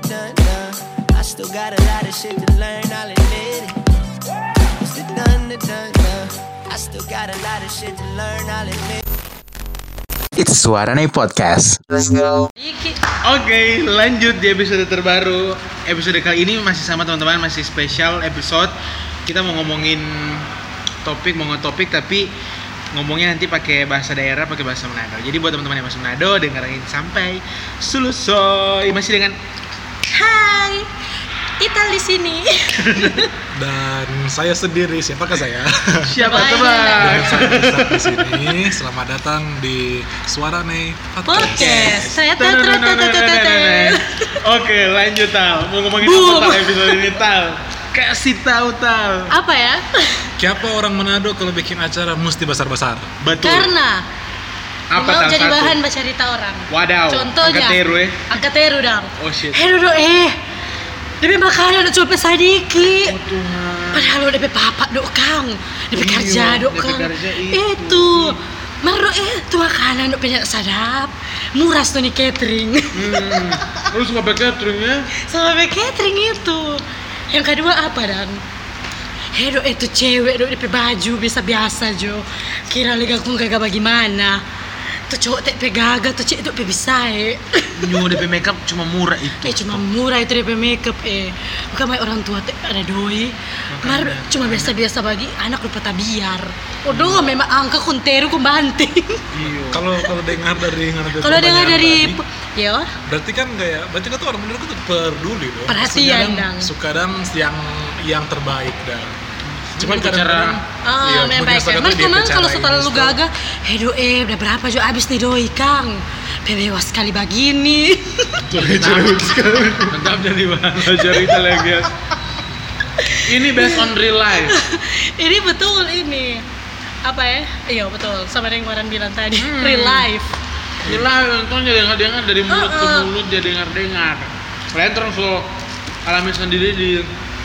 the done done. I still got a lot of shit to learn, I'll admit it. It's the done the done done. I still got a lot of shit to learn, I'll admit it. It's Suara Nih Podcast. Oke, lanjut di episode terbaru. Episode kali ini masih sama teman-teman, masih spesial episode. Kita mau ngomongin topik, mau topik tapi ngomongnya nanti pakai bahasa daerah, pakai bahasa Manado. Jadi buat teman-teman yang masuk Manado, dengerin sampai selesai. Masih dengan Hai, Ital di sini. dan saya sendiri siapakah saya siapa tebak? dan saya di sini selamat datang di Suara Nih Podcast Podcast. Oke, lanjut Tal. Mau ngomongin Boom. apa Tal episode ini Tal? Kasih tahu Tal. Apa ya? Siapa orang Manado kalau bikin acara mesti besar-besar Betul. Karena apa mau jadi satu? bahan baca cerita orang. Wadaw. Contohnya. Angkat teru, eh. Angkat teru dong. Oh shit. Eh duduk eh. Demi makanan udah cuma sedikit. Oh Tuhan. Padahal udah demi papa dok kang, demi Iya, kerja dok kang. kerja itu. Itu. Maro eh tuh makanan dok banyak sadap. Murah tuh nih catering. Hmm. Terus nggak pakai catering Sama pakai catering itu. Yang kedua apa dan? Hei dok itu cewek dok DP baju biasa-biasa jo. Kira lega aku gak bagaimana. Tuh cowok teh pegaga tuh cewek dok bisa eh. Nyu DP makeup cuma murah itu. Eh cuma murah itu DP makeup eh. Bukan main orang tua teh ada doi. Mar cuma biasa-biasa bagi anak lupa tabiar. Odoh memang angka kunteru ku banting. Iya. kalau kalau dengar dari dari Kalau dengar dari yo berarti kan kayak berarti kan tuh orang Manado tuh peduli dong Perhatian, Dang. suka yang yang terbaik dah cuman kadang-kadang Ah, iya, memang punya tuh dia memang bicara kalau setelah lu gagah, hei do eh udah berapa jo abis nih doi kang. Bebewas sekali begini. Mantap dari mana cerita lagi. Ini based on real life. ini betul ini. Apa ya? Iya betul. Sama yang kemarin bilang tadi. Hmm. Real life. Real life contohnya dengar-dengar dari mulut ke mulut dia dengar-dengar. Kalian terus lo alami sendiri di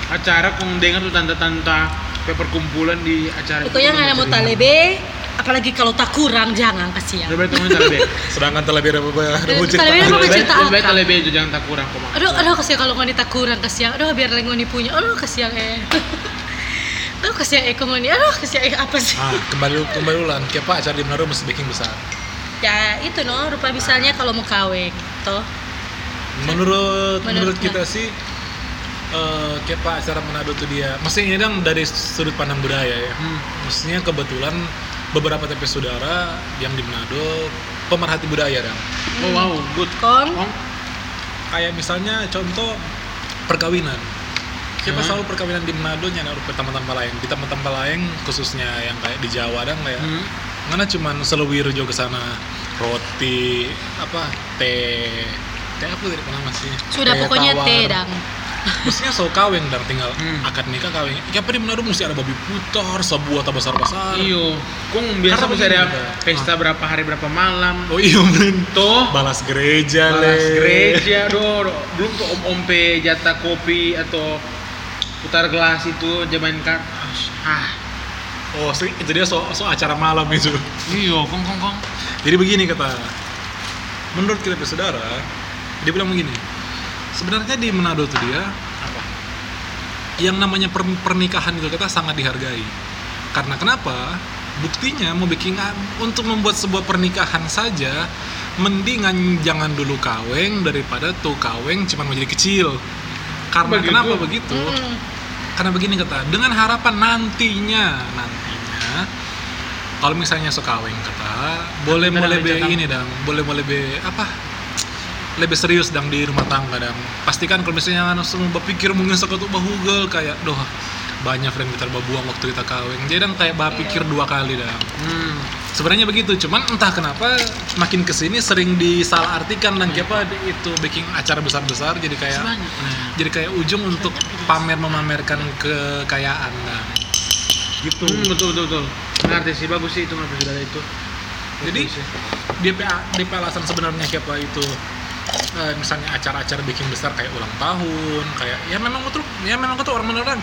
acara kung dengar tuh tante-tante kayak perkumpulan di acara Pokoknya nggak ada mau talebe. Apalagi kalau tak kurang jangan kasihan. Lebih temen talebe. sedangkan Talebe cerita lebih Lebih cerita lebih apa? talebe itu jangan tak kurang kok. Aduh, aduh kasihan kalau ngoni tak kurang kasihan. Aduh biar lagi ngoni punya. Aduh kasihan eh. Aduh kasihan eh ngoni. Aduh kasihan eh apa sih? ah kembali kembali ulang kayak pak acara di Manado mesti bikin besar Ya itu no, rupa misalnya kalau mau kawin, toh. menurut menurut Menurutnya. kita sih eh kayak pak acara Manado tuh dia maksudnya ini dong dari sudut pandang budaya ya Hmm. maksudnya kebetulan beberapa TP saudara yang di Manado pemerhati budaya dong Oh wow, good. Kong, Kong, kayak misalnya contoh perkawinan kita Hmm. selalu perkawinan di Manado nyana rupa tempat-tempat lain di tempat-tempat lain khususnya yang kayak di Jawa dan kayak Hmm. mana cuman selewir jo ke sana roti apa teh teh apa dari mana masih sudah pokoknya tawar. teh dang. Mestinya so kawin dan tinggal Hmm. akad nikah kawin. Ya di Manado mesti ada babi putar, sebuah tak besar besar. Iyo, kung biasa mesti ada pesta berapa hari berapa malam. Oh iya men. Balas gereja balas le. gereja do, do. belum tuh om ompe jatah kopi atau putar gelas itu jaman kan ah Oh dia so, so acara malam itu. iyo kong kong kong Jadi begini kata, menurut kita saudara, dia bilang begini. Sebenarnya di Manado tuh dia apa? Yang namanya per- pernikahan itu kita sangat dihargai. Karena kenapa? Buktinya mau bikin untuk membuat sebuah pernikahan saja mendingan jangan dulu kaweng daripada tuh kaweng cuman mau jadi kecil. Karena Begitu. kenapa begitu? Mm-mm. karena begini kata dengan harapan nantinya nantinya kalau misalnya sekaweng kata boleh boleh be ini dang boleh boleh be apa lebih serius dang di rumah tangga dang. Pastikan kalau misalnya semua berpikir mungkin sekatu bahugel kayak doh banyak friend kita buang waktu kita kaweng jadi dang kayak berpikir dua kali dang. Hmm. sebenarnya begitu cuman entah kenapa makin ke sini sering disalahartikan dan kayak apa itu bikin acara besar besar jadi kayak. Nah. jadi kayak ujung untuk pamer memamerkan kekayaan nah gitu. Hmm, betul betul betul. Ngerti sih bagus sih itu ngerti saudara itu. Jadi. DP DP alasan sebenarnya kayak apa itu eh, misalnya acara-acara bikin besar kayak ulang tahun kayak ya memang betul ya memang betul orang beneran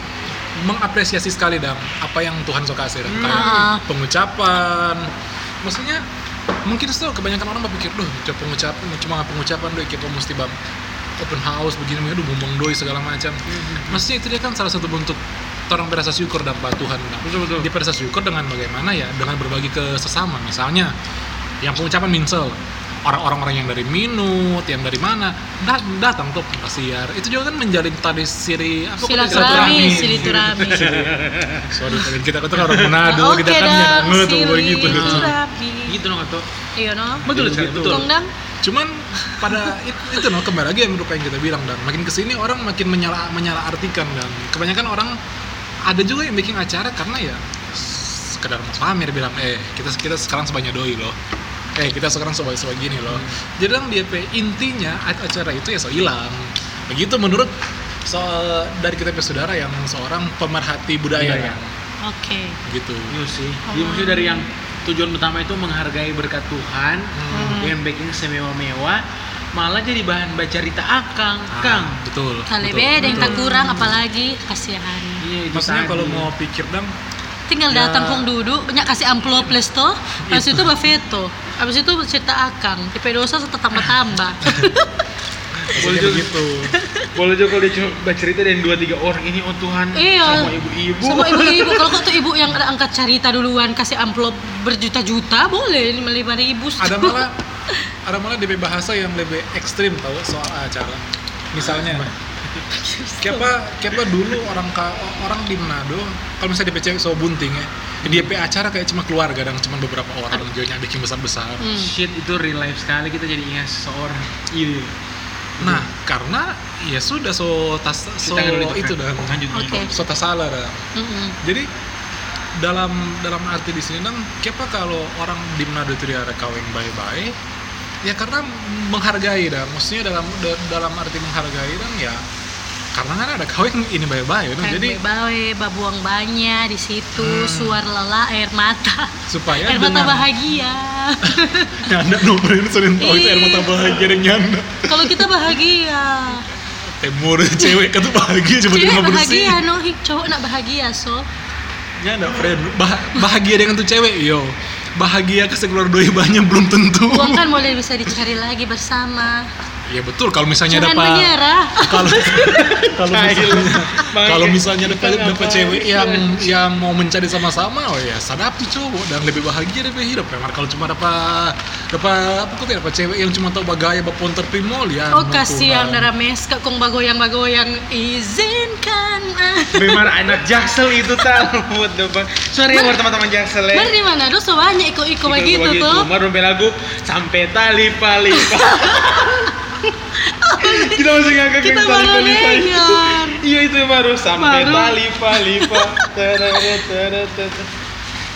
mengapresiasi sekali dong apa yang Tuhan so kasih dong. kayak Ah. pengucapan maksudnya mungkin tuh kebanyakan orang berpikir duh cuma pengucapan cuma pengucapan doh kayak mesti bang open house begini aduh bumbung doi segala macam maksudnya itu dia kan salah satu bentuk orang berasa syukur dan Tuhan Nah, Betul, betul. dia berasa syukur dengan bagaimana ya dengan berbagi ke sesama misalnya yang pengucapan minsel orang-orang yang dari Minut, yang dari mana dat- datang tuh kasiar itu juga kan menjalin tali siri apa Silaturahmi, silaturahmi. Sorry, kita kata orang Manado, Oke kita kan tahu begitu. silaturahmi. gitu dong atau Iya no. betul Gitu. betul Dam? Cuman pada itu, itu no kembali lagi yang apa yang kita bilang dan makin ke sini orang makin menyala menyala artikan dan kebanyakan orang ada juga yang bikin acara karena ya sekedar mau pamer bilang eh kita kita sekarang sebanyak doi loh eh kita sekarang sebagai sebagai gini loh jadi orang dia pe- intinya acara itu ya so hilang begitu menurut so, dari kita saudara yang seorang pemerhati budaya Budaya. Oke. gitu Iya sih. Jadi maksudnya dari yang tujuan utama itu menghargai berkat Tuhan Hmm. dengan baking semewah-mewah malah jadi bahan baca cerita akang, Ah, Kang. betul Kali betul. beda yang tak kurang apalagi kasihan. Iya, itu maksudnya kalau mau pikir dam Tinggal Ya. datang kong duduk, banyak kasih amplop les toh. Habis itu veto. Habis itu cerita akang. Di pedosa tambah-tambah. Boleh Maksudnya juga. begitu boleh juga kalau dia cuma baca cerita dan dua tiga orang ini oh Tuhan Iya. sama ibu-ibu. Semua ibu-ibu, kalau kau tuh ibu yang ada angkat cerita duluan kasih amplop berjuta-juta boleh lima lima ribu. ada malah ada malah DP bahasa yang lebih ekstrim tahu soal acara misalnya Kepa, kepa dulu orang ka, orang di Manado kalau misalnya DP cewek so bunting ya dia pe acara kayak cuma keluarga dan cuma beberapa orang dia bikin besar besar Hmm. Shit itu real life sekali kita jadi ingat seseorang. Iya. nah karena ya sudah so tas so itu Fred. dan Lanjut. Oke. so tas salah dah Mm-mm. jadi dalam dalam arti di sini kan kepa kalau orang di Manado itu dia ada kawin baik-baik ya karena menghargai dah maksudnya dalam da- dalam arti menghargai dan ya karena kan ada kawin ini baik-baik nah, Kan jadi bawe babuang banyak di situ, Hmm. suar lelah, air mata. supaya air mata bahagia. nyanda nomor ini sering tahu itu air mata bahagia dan nyanda Kalau kita bahagia. temur cewek kan tuh bahagia cuma Cewek terima bersih bahagia, no, cowok nak bahagia, so. nyanda friend Bah- bahagia dengan tuh cewek yo bahagia ke sekeluar doi banyak belum tentu Uang kan boleh bisa dicari lagi bersama. Ya betul kalau misalnya Jangan dapat menyerah. kalau kalau misalnya kalau misalnya dapat dapat cewek yang anjing? yang mau mencari sama-sama oh ya sadap tuh cowok dan lebih bahagia daripada hidup ya kalau cuma dapat dapat apa kok dapat cewek yang cuma tahu bagaya bapon terpimol ya Oh kasihan darah meska kong bagoyang-bagoyang izinkan ah. Memang anak jaksel itu tahu buat depan. Sorry buat teman-teman jaksel ya. Dari mana? Duh, so banyak iko-iko begitu tuh. Dompet lagu sampai tali pali. kita masih ngakak Kita yang tali dengar. Iya itu yang baru sampai Baru. tali tadada.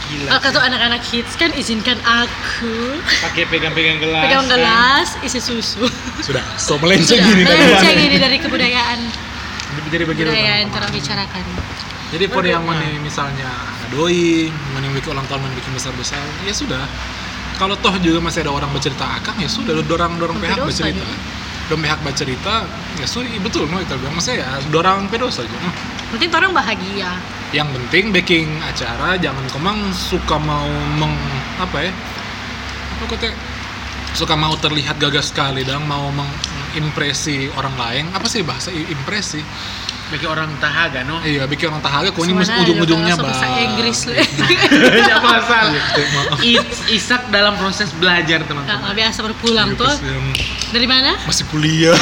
Gila. Kalau kata anak-anak hits kan izinkan aku Pakai pegang-pegang gelas. pegang kan. gelas isi susu. sudah so melenceng tadi ini dari kebudayaan jadi yang teman-teman. terang bicarakan. jadi pada yang mana misalnya doi mana yang bikin ulang tahun mana bikin besar besar ya sudah kalau toh juga masih ada orang bercerita akang ya sudah dorang Sampai pihak bercerita juga. Dorong pihak bercerita ya iya, betul mau kita bilang. Maksudnya ya dorang pedos saja Nah, Penting orang bahagia. yang penting baking acara jangan kemang suka mau meng apa ya? Apa kata? Suka mau terlihat gagah sekali dan mau mengimpresi orang lain. Apa sih bahasa impresi Bagi orang tahaga no. iya bikin orang tahaga kok ini Sebenarnya ujung-ujungnya juga bahasa bah Inggris le. Tidak masalah. Iya, Isak dalam proses belajar teman-teman. Nah, biasa berpulang Iya, tuh. Dari mana? masih kuliah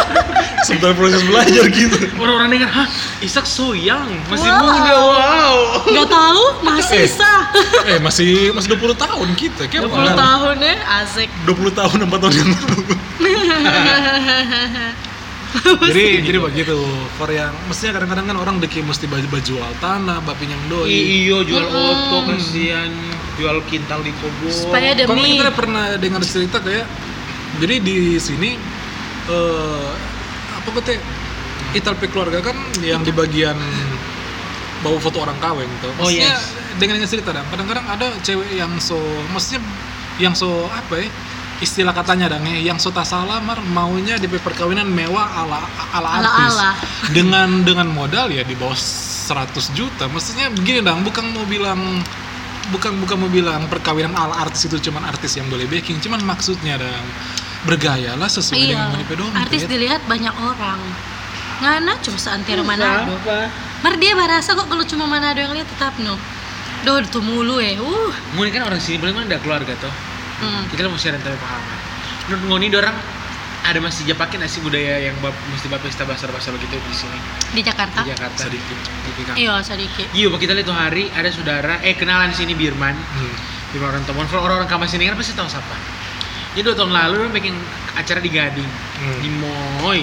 sebentar proses belajar gitu Orang-orang dengar, hah Isak so young, masih Wow. muda, wow. Nggak tahu, masih Eh. sah. eh masih masih 20 tahun kita kayak 20 mana? tahun ya, asik. 20 tahun 4 tahun yang lalu jadi jadi begitu for yang mestinya kadang-kadang kan orang deki mesti baju jual tanah bapi yang doi iyo jual Mm-mm. oto kasihan, jual kintal di Kobo. Supaya Kalau demi kita pernah dengar cerita kayak jadi di sini eh apa kata Italpe keluarga kan yang di bagian bawa foto orang kawin tuh. Oh, Maksudnya yes. dengan dengan cerita dan kadang-kadang ada cewek yang so maksudnya yang so apa ya istilah katanya dan yang so tak salah mar maunya di perkawinan mewah ala ala artis. Ala-ala. dengan dengan modal ya di bawah 100 juta. Maksudnya begini dong bukan mau bilang bukan bukan mau bilang perkawinan ala artis itu cuman artis yang boleh backing. Cuman maksudnya dong bergayalah sesuai iya. dengan menipe dompet. artis dilihat banyak orang. Ngana cuma seantero Manado. Mar dia barasa kok kalau cuma Manado yang lihat tetap no. Doh itu mulu eh. Uh. Ngoni kan orang sini paling mana ada keluarga tuh. Hmm. Kita mau share tentang pengalaman. Menurut Ngoni orang ada masih japakin nasi budaya yang bab, mesti bab pesta basar basar gitu di sini di Jakarta di Jakarta sedikit iya sedikit Iya, Pak, kita lihat tuh hari ada saudara, eh kenalan di sini Birman, Hmm. Birman orang. Kalau orang-orang kamar sini kan pasti tahu siapa. Jadi dua tahun lalu dia bikin acara di Gading, Hmm. di Moy.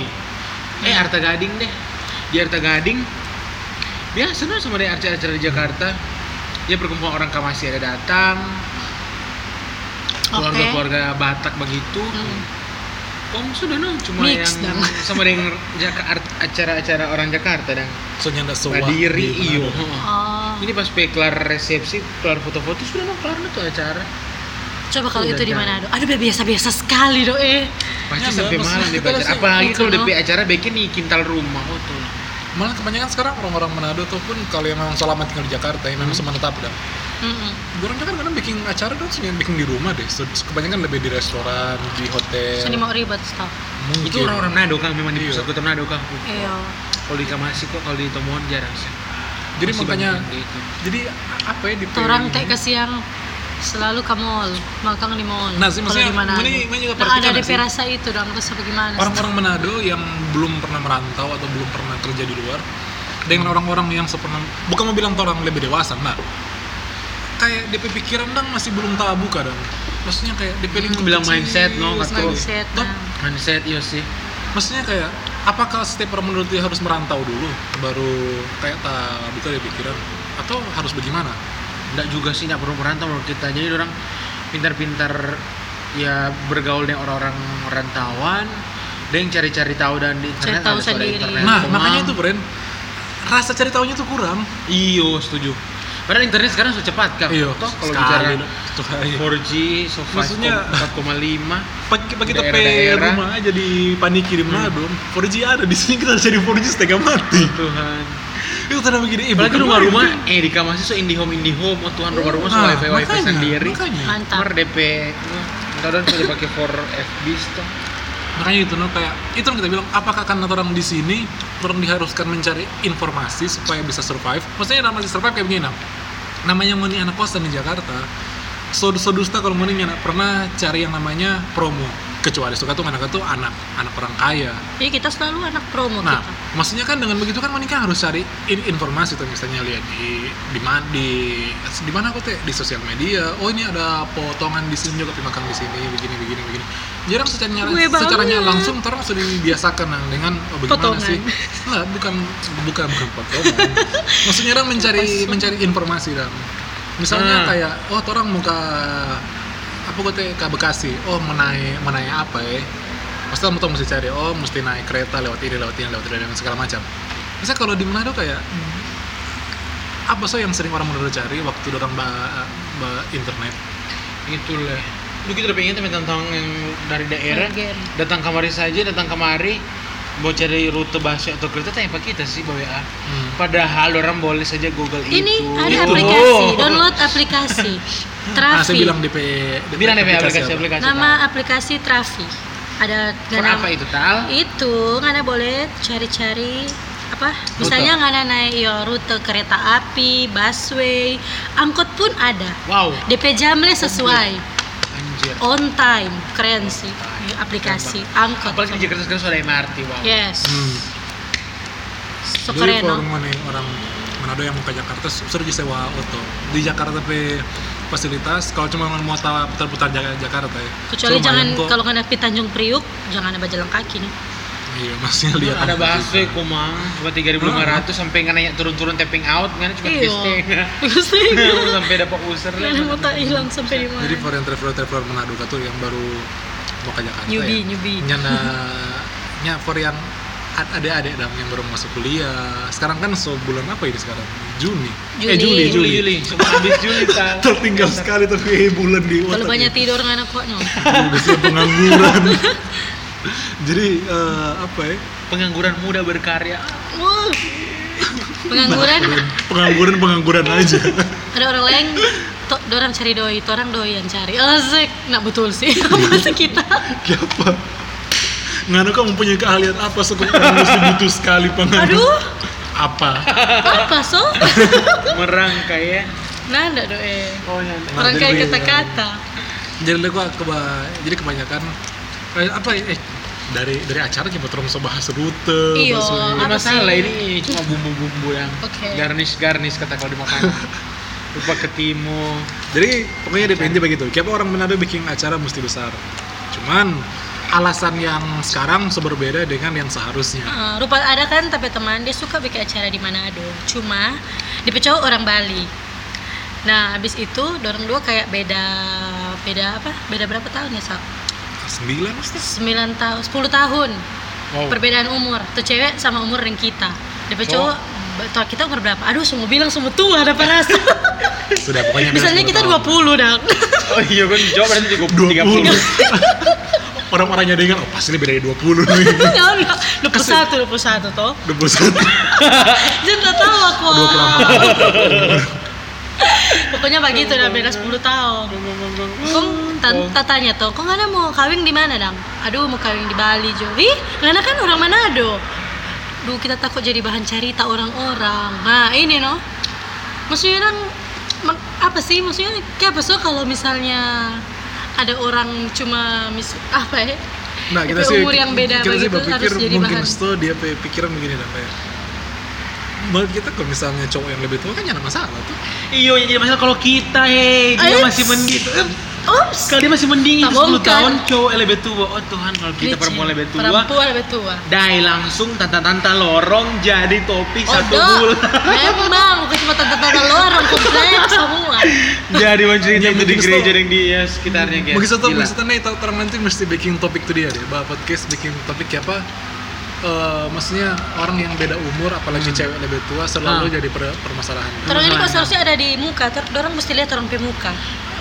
Eh Arta Gading deh, di Arta Gading. Biasa dong sama dia acara-acara di Jakarta. Dia berkumpul orang Kamasi ada datang, keluarga-keluarga Batak begitu. Hmm. Om sudah no, cuma Mix yang dong. sama dengan Jakarta acara-acara orang Jakarta dan so nyanda sewa Madiri di iyo. Oh Ini pas pe kelar resepsi, kelar foto-foto sudah no kelar tuh acara. coba kalau itu di. Manado aduh udah biasa-biasa sekali do eh Pasti Ya, sampai malam rasa Apalagi kalau. DP acara bikin di kintal rumah oh tuh. malah kebanyakan sekarang orang-orang Manado ataupun kalau yang memang selama tinggal di Jakarta yang memang semenetap dah Mm-mm. orang kan kadang bikin acara tuh sering bikin di rumah deh So, kebanyakan lebih di restoran di hotel sini mau ribet stop mungkin Itu orang-orang Manado kan memang di Iya. pusat kota Manado kan. iya Kalau di Kamasi kok kalau di Tomohon jarang sih. jadi Masih makanya gitu. jadi apa ya di orang teh ke siang selalu ke mall makan di mall Nah, sih, maksudnya, di Manado ini- ini juga Nah, ada DP sih? rasa itu dong terus bagaimana orang-orang Manado yang belum pernah merantau atau belum pernah kerja di luar dengan orang-orang yang sepernah bukan mau bilang tuh orang lebih dewasa nah kayak DP pikiran dong masih belum tabu kadang maksudnya kayak DP Hmm, lingkup bilang kecil, mindset, no, kata- mindset nah. Mindset iya sih. maksudnya kayak apakah setiap orang menurut dia harus merantau dulu baru kayak tak buka dia pikiran atau harus bagaimana Enggak juga sih, enggak perlu merantau menurut kita. Jadi orang pintar-pintar ya bergaul dengan orang-orang rantauan, dia yang cari-cari tahu dan di internet Cari tahu sendiri. internet. nah Komang. makanya itu Bren rasa cari tahunya tuh kurang Iyo, setuju. Padahal internet sekarang sudah cepat kan. iya Toh kalau bicara dah. Tuh, iya. 4G, so Maksudnya- 4,5 pagi pagi kita pe Daerah-daerah. rumah aja di paniki di Manado 4G ada di sini kita cari 4G setengah mati Tuhan. itu tanda begini eh, Apalagi bukan rumah-rumah, eh di kamar sih so IndiHome IndiHome, oh Tuhan rumah-rumah so Nah, wifi wifi makanya, sendiri. makanya mantap Kamar DP, udah sudah pakai 4FB tuh. Makanya itu no kayak itu yang kita bilang apakah karena orang di sini orang diharuskan mencari informasi supaya bisa survive maksudnya namanya survive kayak begini Nam. namanya ngoni anak kosan di Jakarta so, so dusta kalau anak pernah cari yang namanya promo kecuali suka tuh anak itu anak anak orang kaya Iya kita selalu anak promo Nah, kita. maksudnya kan dengan begitu kan Monica harus cari in- informasi tuh misalnya lihat di di mana di di mana aku teh di sosial media. Oh ini ada potongan di sini juga tapi makan di sini begini begini begini. Jarang secaranya Gue secaranya langsung terus sudah dibiasakan nah, dengan oh, bagaimana Potongan. sih? Enggak, bukan bukan bukan potongan. maksudnya orang mencari mencari informasi dan misalnya Hmm. kayak oh orang mau ke apa gue teh ke Bekasi oh mau naik mau naik apa ya pasti kamu tuh mesti cari oh mesti naik kereta lewat ini lewat ini lewat ini dan segala macam misalnya kalau di Manado kayak apa sih yang sering orang Manado cari waktu orang ba, ba internet Itulah. Lu kita udah pengen teman tentang yang dari daerah Again. datang kemari saja, datang kemari mau cari rute busway atau kereta tanya pak kita sih bawa WA. Hmm. Padahal orang boleh saja Google Ini itu. ada Itu. aplikasi, download aplikasi. nah saya Trafi. bilang DP, DP Bilang deh aplikasi apa? aplikasi. Nama aplikasi Trafi. Ada ngana- apa itu tal? Itu ngana boleh cari-cari apa? Misalnya ngana naik yo rute kereta api, busway, angkot pun ada. Wow. DP jamnya sesuai, Anjir. on time, keren sih aplikasi angkot. Apalagi di Jakarta sekarang sudah MRT, wow. Yes, Hmm. so Jadi keren kalau no? mau nih orang Manado yang mau ke Jakarta suruh sewa auto di Jakarta pe fasilitas kalau cuma mau Jak- Jakarta ya Kecuali So, jangan kok. kalau kena pi Tanjung Priuk, jangan ada jalan kaki nih. iya masih lihat ada apa busway gitu. kumang cuma 3.500 sampai nggak nanya turun-turun tapping out kan cuma Iya. tiga Pasti. sampai dapat user Jangan mau tak hilang sampai di mana. jadi for yang traveler traveler Manado tuh yang baru mau ke Jakarta Newbie, ya newbie. nyana nya for yang ad- adik-adik dong yang baru masuk kuliah sekarang kan so bulan apa ini sekarang Juni, eh Juli Juli. Juli cuma habis Juli tal tertinggal sekali tapi eh, bulan di Kalau banyak ya. tidur nggak kok no. Udah siap pengangguran jadi eh, apa ya pengangguran muda berkarya. Pengangguran pengangguran pengangguran aja ada orang lain to, dorang cari doi, to orang doi yang cari. Asik, nak betul sih. Masa kita? Siapa? Nganu kamu punya keahlian apa sekarang mesti butuh sekali penganu? Aduh, Apa? apa so? Merangkai ya. Nanda doi. Oh, ya. Kayak beda. kata-kata. Jadi gua keba, jadi kebanyakan eh, apa eh dari dari acara kita terus bahas rute, Iya. Nggak Apa masalah sih? ini cuma bumbu-bumbu yang Oke. garnish-garnish kata kalau di makanan. Lupa ketimu. Jadi pokoknya depende begitu. Siapa orang Manado bikin acara mesti besar. Cuman alasan yang sekarang seberbeda dengan yang seharusnya. Ah, rupa ada kan tapi teman dia suka bikin acara di Manado. Cuma di cowok orang Bali. Nah, habis itu dorong dua kayak beda beda apa? Beda berapa tahun ya, Sak? Sembilan pasti. 9 tahun, 10 tahun. Wow. Perbedaan umur. Tuh cewek sama umur yang kita. Di cowok tuh kita umur berapa? Aduh, semua bilang semua tua ada rasa. Sudah pokoknya Misalnya 10 kita tahun. 20 dong. Oh iya kan jawab berarti cukup 20. 30. Orang-orangnya dengan oh pasti lebih dari 20 nih. Ya enggak, 21, 21 toh. 21. Dia nggak tahu aku. 24. Pokoknya begitu udah beda 10 tahun. Kong tan- tatanya tuh, kok ngana mau kawin di mana dang? Aduh mau kawin di Bali Jo. Ih, ngana kan orang Manado. Duh kita takut jadi bahan cerita orang-orang. Nah ini no, maksudnya kan apa sih maksudnya kayak apa so kalau misalnya ada orang cuma mis apa ya? Nah, kita sih umur yang beda kita sih begitu berpikir harus jadi mungkin sto dia pikiran begini kayak menurut kita kalau misalnya cowok yang lebih tua kan jangan masalah tuh. Iya, yang jadi masalah kalau kita, hei, dia Ayo. masih mending. Oops. Kalau dia masih mending itu 10 bongkar. tahun cowok yang lebih tua. Oh Tuhan, kalau kita perempuan lebih tua, Perempuan lebih tua. dai langsung tanta-tanta lorong jadi topik satu Odo, bulan. memang bukan cuma tante-tante lorong kompleks semua. jadi mencerita Ya, itu di gereja dan di ya, sekitarnya guys. Begitu tuh, Gila. begitu tuh nih, tahu terang nanti mesti bikin topik tuh dia deh. Bah podcast bikin topik apa? Eh, maksudnya orang yang beda umur, apalagi cewek lebih tua, selalu Ah. jadi per- permasalahan. Terus ini kok seharusnya ada di muka, ter orang mesti lihat orang pe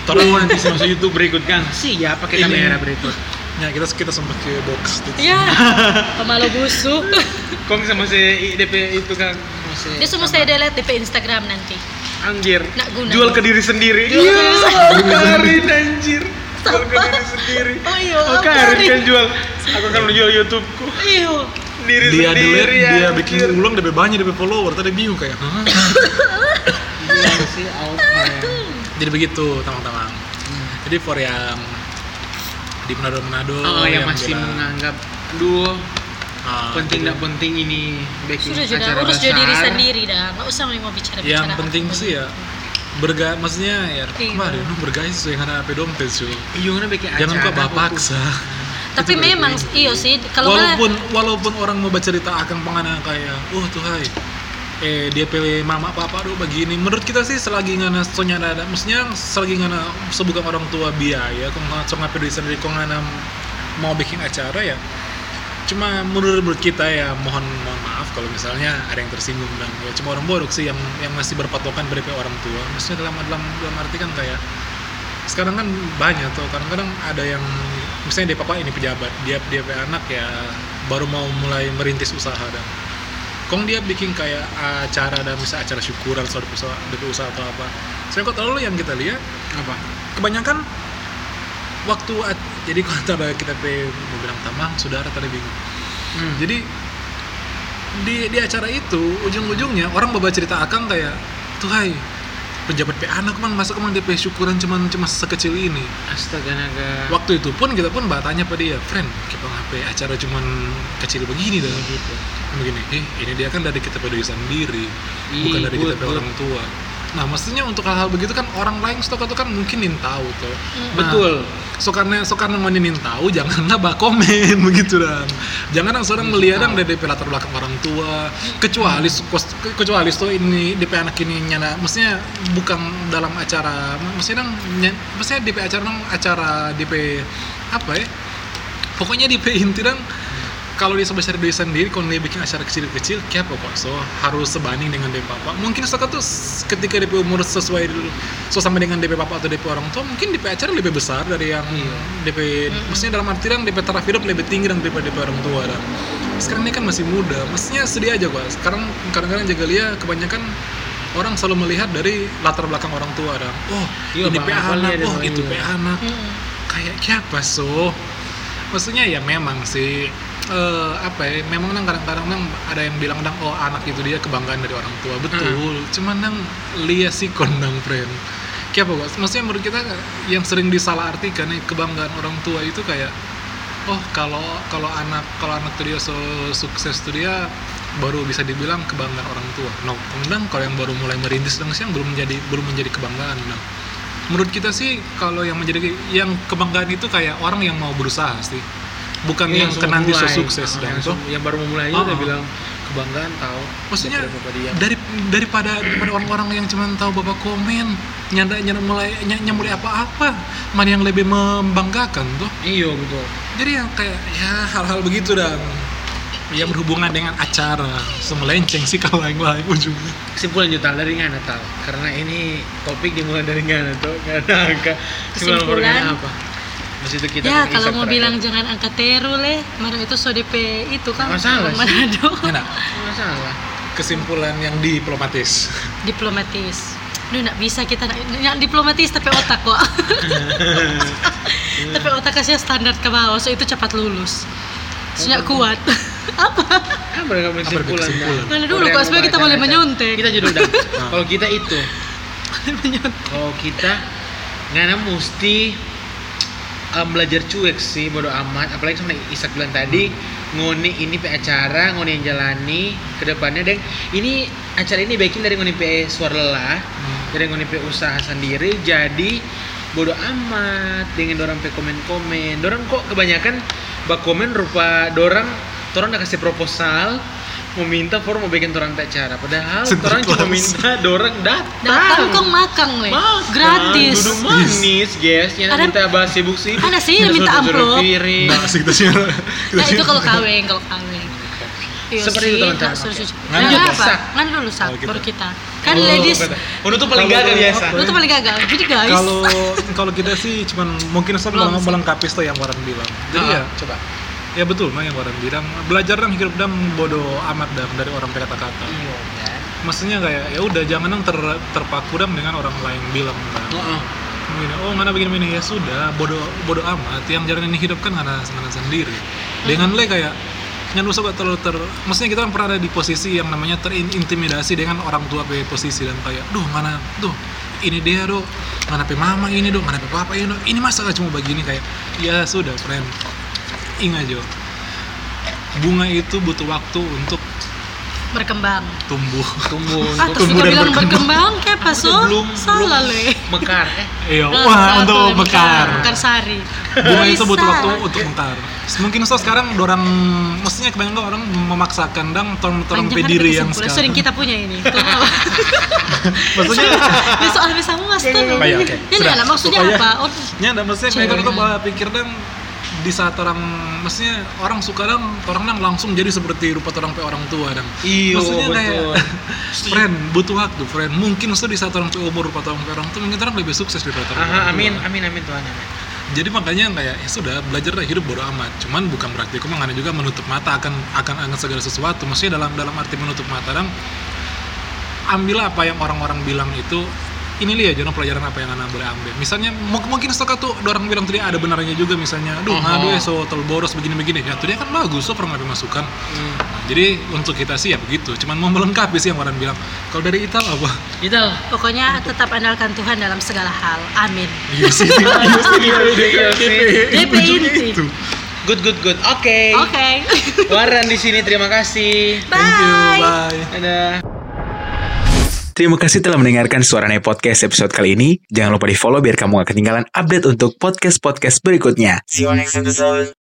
Oh, nanti masuk YouTube berikut kan. Siap pakai Ini. kamera berikut. Ya kita kita sempat ke box. gitu. Iya. Pemalu busuk. Kong sama si DP itu kan masih Dia semua saya delete di Instagram nanti. anjir. Nak guna. Jual ke diri sendiri. Jual ke diri Iya, Karin anjir. Jual ke diri sendiri. Oh iya, Oh, apa Karin kan jual. Aku kan menjual YouTubeku. Iyo. Diri Dia sendiri. dia anjir. bikin ulang lebih banyak lebih follower. Tadi bingung kayak, Hah? Gila sih out. Jadi begitu, teman-teman. Jadi for yang di Manado-Manado Oh, yang masih bilang, menganggap aduh ah, penting tidak penting ini bikin Sudah jadi acara urus jadi diri sendiri dah. Nggak usah mau bicara bicara. yang penting sih ya berga maksudnya ya Iya. kemarin lu bergaya sesuai dengan apa dompet cuy Iya, bikin jangan kok bapak paksa Tapi memang iyo sih kalau walaupun walaupun orang mau bercerita akan pengana kayak oh tuh hai eh dia pilih mama papa aduh begini. Menurut kita sih selagi ngana sonya ada maksudnya selagi ngana sebukan orang tua biaya kok nggak so ngapain diri sendiri kok ngana mau bikin acara ya. Cuma menurut, menurut kita ya mohon mohon maaf kalau misalnya ada yang tersinggung dan ya cuma orang bodoh sih yang yang masih berpatokan pihak orang tua. Maksudnya dalam dalam dalam arti kan kayak sekarang kan banyak tuh kadang-kadang ada yang misalnya dia papa ini pejabat dia dia anak ya baru mau mulai merintis usaha dan kong dia bikin kayak acara dan misalnya acara syukuran soal usaha, usaha atau apa saya kok terlalu yang kita lihat Apa? kebanyakan waktu jadi kalau kita pe mau bilang tamang saudara tadi bingung Hmm. jadi di di acara itu ujung-ujungnya orang bawa cerita akang kayak tuh hai pejabat pe anak man masa kemang pe syukuran cuman cuma sekecil ini? Astaga naga. waktu itu pun kita pun bertanya pada dia friend kita ngapain acara cuman kecil begini dah. Gitu. begini eh ini dia kan dari kita pada diri sendiri Ih, bukan dari kita orang tua nah maksudnya untuk hal-hal begitu kan orang lain stok itu kan mungkin nin tahu tuh. Nah, Betul. so karena so karena maninin tahu janganlah bah komen begitu dan jangan yang seorang melihat yang dari latar belakang orang tua kecuali kos- kecuali so ini DP anak ini nyana maksudnya bukan dalam acara maksudnya nang ny- maksudnya DP acara nang acara DP apa ya? Pokoknya DP inti dong kalau dia sebesar dia sendiri kalau dia bikin acara kecil-kecil kayak apa kok so harus sebanding dengan DP papa. Mungkin so tuh ketika DP umur sesuai dulu so sama dengan DP papa atau DP orang tua mungkin DP acara lebih besar dari yang DP maksudnya dalam artian DP taraf hidup lebih tinggi daripada DP orang tua dan sekarang ini kan masih muda. Maksudnya sedih aja gua sekarang kadang-kadang jaga lia kebanyakan orang selalu melihat dari latar belakang orang tua dan oh Iya, ini Bang, apalnya anak. Oh itu pe anak. Kayak siapa so? Maksudnya ya memang sih eh, apa ya memang nang kadang-kadang nang ada yang bilang nang oh anak itu dia kebanggaan dari orang tua betul cuman nang lihat sih kondang friend kayak apa Bos? maksudnya menurut kita yang sering disalahartikan nih kebanggaan orang tua itu kayak oh kalau kalau anak kalau anak tuh dia so sukses tuh dia baru bisa dibilang kebanggaan orang tua. No, kemudian kalau yang baru mulai merintis dan siang belum menjadi belum menjadi kebanggaan. Nah, menurut kita sih kalau yang menjadi yang kebanggaan itu kayak orang yang mau berusaha sih, bukan yang langsung kenanti so memulai. sukses Ah, dan yang, tuh. yang baru memulai aja Ah, udah ah. bilang kebanggaan tahu Maksudnya dari daripada daripada orang-orang yang cuma tahu bapak komen nyanda nyanda mulai ny- mulai apa-apa mana yang lebih membanggakan tuh iya betul jadi yang kayak ya hal-hal begitu dan yang berhubungan dengan acara semelenceng sih kalau yang lain ujungnya kesimpulan juta dari ngana tahu karena ini topik dimulai dari ngana tuh karena angka kesimpulan Kesimpulan? pertanyaan apa Maksud itu kita ya kan kalau mau terakhir. bilang jangan angkat teru leh mana itu so DP itu kan Masalah. Manado. Enak. Nggak masalah kesimpulan yang diplomatis. Diplomatis. Duh, nggak bisa kita yang diplomatis tapi otak kok. Tapi otak kasih standar ke bawah so itu cepat lulus. Soalnya kuat. Apa? Apa dengan kesimpulan? Mana dulu, kok, supaya kita boleh menyontek. kita judul dah kalau kita itu kalau kita ngana mesti um, belajar cuek sih bodo amat. Apalagi sama Isak bilang tadi ngoni ini pe acara ngoni yang jalani ke depannya. Deng ini acara ini bikin dari ngoni pe suara lelah dari ngoni pe usaha sendiri. Jadi bodo amat. Dengan dorang pe komen-komen. Dorang kok kebanyakan bak komen rupa dorang dorang udah kasih proposal mau minta for mau bikin dorang pe acara padahal dorang cuma minta dorang datang datang kong makan leh Makan, gratis Duduk manis, guys. Yang Ada- minta bahas sibuk sih. ada sih yang minta amplop. nah sih kita sih nah itu kalau kawin kalau kawin Iya Seperti itu, teman-teman. Lanjut, Sak. apa? Ngan dulu sak, Kalau kita. baru kita. Kan Oh, ladies. Oh, itu paling gagal biasa. lu tuh paling gagal. Jadi guys, kalau kalau kita sih cuman mungkin saya melengkapi tuh yang Warren bilang jadi Ah, ya coba. Ya betul. Nah yang Warren bilang belajar dan hidup dan bodoh amat dan dari orang kata-kata. Iya, dan. maksudnya kayak ya udah jangan yang ter, terpaku dan dengan orang lain bilang kan. Heeh. Begini, oh ngana begini begini. Ya sudah bodoh bodoh amat. Yang jalan ini hidup kan ngana ngana sendiri. Dengan le kayak nyan usah gak terlalu ter maksudnya kita kan pernah ada di posisi yang namanya terintimidasi dengan orang tua pe posisi dan kayak duh mana duh ini dia duh mana pe mama ini duh mana pe papa ini duh ini masa gak cuma begini? Kayak ya sudah friend ingat Jo bunga itu butuh waktu untuk berkembang. tumbuh Tumbuh Ah, untuk terus tumbuh dan bilang berkembang. berkembang, kayak apa so? belum Salah belum leh. mekar. Eh, Iya, Nah, wah salah untuk mekar. Mekar sari. bunga itu butuh waktu untuk mekar. Mungkin so sekarang orang, mestinya kebanyakan orang memaksakan dang orang orang Panjang pediri yang sekarang. Sering kita punya ini. Maksudnya, Ini soal bisa mas tuh. Oh, iya. Ini lah, maksudnya apa? Oh, ya, maksudnya mereka tuh pikir dang di saat orang, maksudnya orang suka dang, orang dang langsung jadi seperti rupa orang pe orang tua dang. Iyo, maksudnya betul. kayak, friend butuh waktu, friend. Mungkin so di saat orang tua umur rupa orang pe orang tua, mungkin orang lebih sukses daripada orang Aha, tua. amin, amin, amin Tuhan. Amin. jadi makanya kayak ya sudah belajar lah hidup bodo amat cuman bukan berarti aku mengenai juga menutup mata akan akan akan segala sesuatu maksudnya dalam dalam arti menutup mata dan ambillah apa yang orang-orang bilang itu ini lihat jangan pelajaran apa yang anak boleh ambil misalnya mu- mungkin setelah tuh orang bilang tadi ada benarnya juga misalnya aduh Aha. aduh ya so terlalu boros begini begini ya tuh dia kan bagus so pernah masukan Hmm. jadi untuk kita sih ya begitu cuman mau melengkapi sih yang orang bilang kalau dari Ital apa Itu. Pokoknya tetap andalkan Tuhan dalam segala hal. Amin. iya sih iya sih Iya sih. DP inti. itu Good, good, good. Oke. Oke. Waran di sini terima kasih. thank you Bye. bye Dadah. Terima kasih telah mendengarkan Suaranya Podcast episode kali ini. Jangan lupa di follow biar kamu gak ketinggalan update untuk podcast-podcast berikutnya. See you next episode.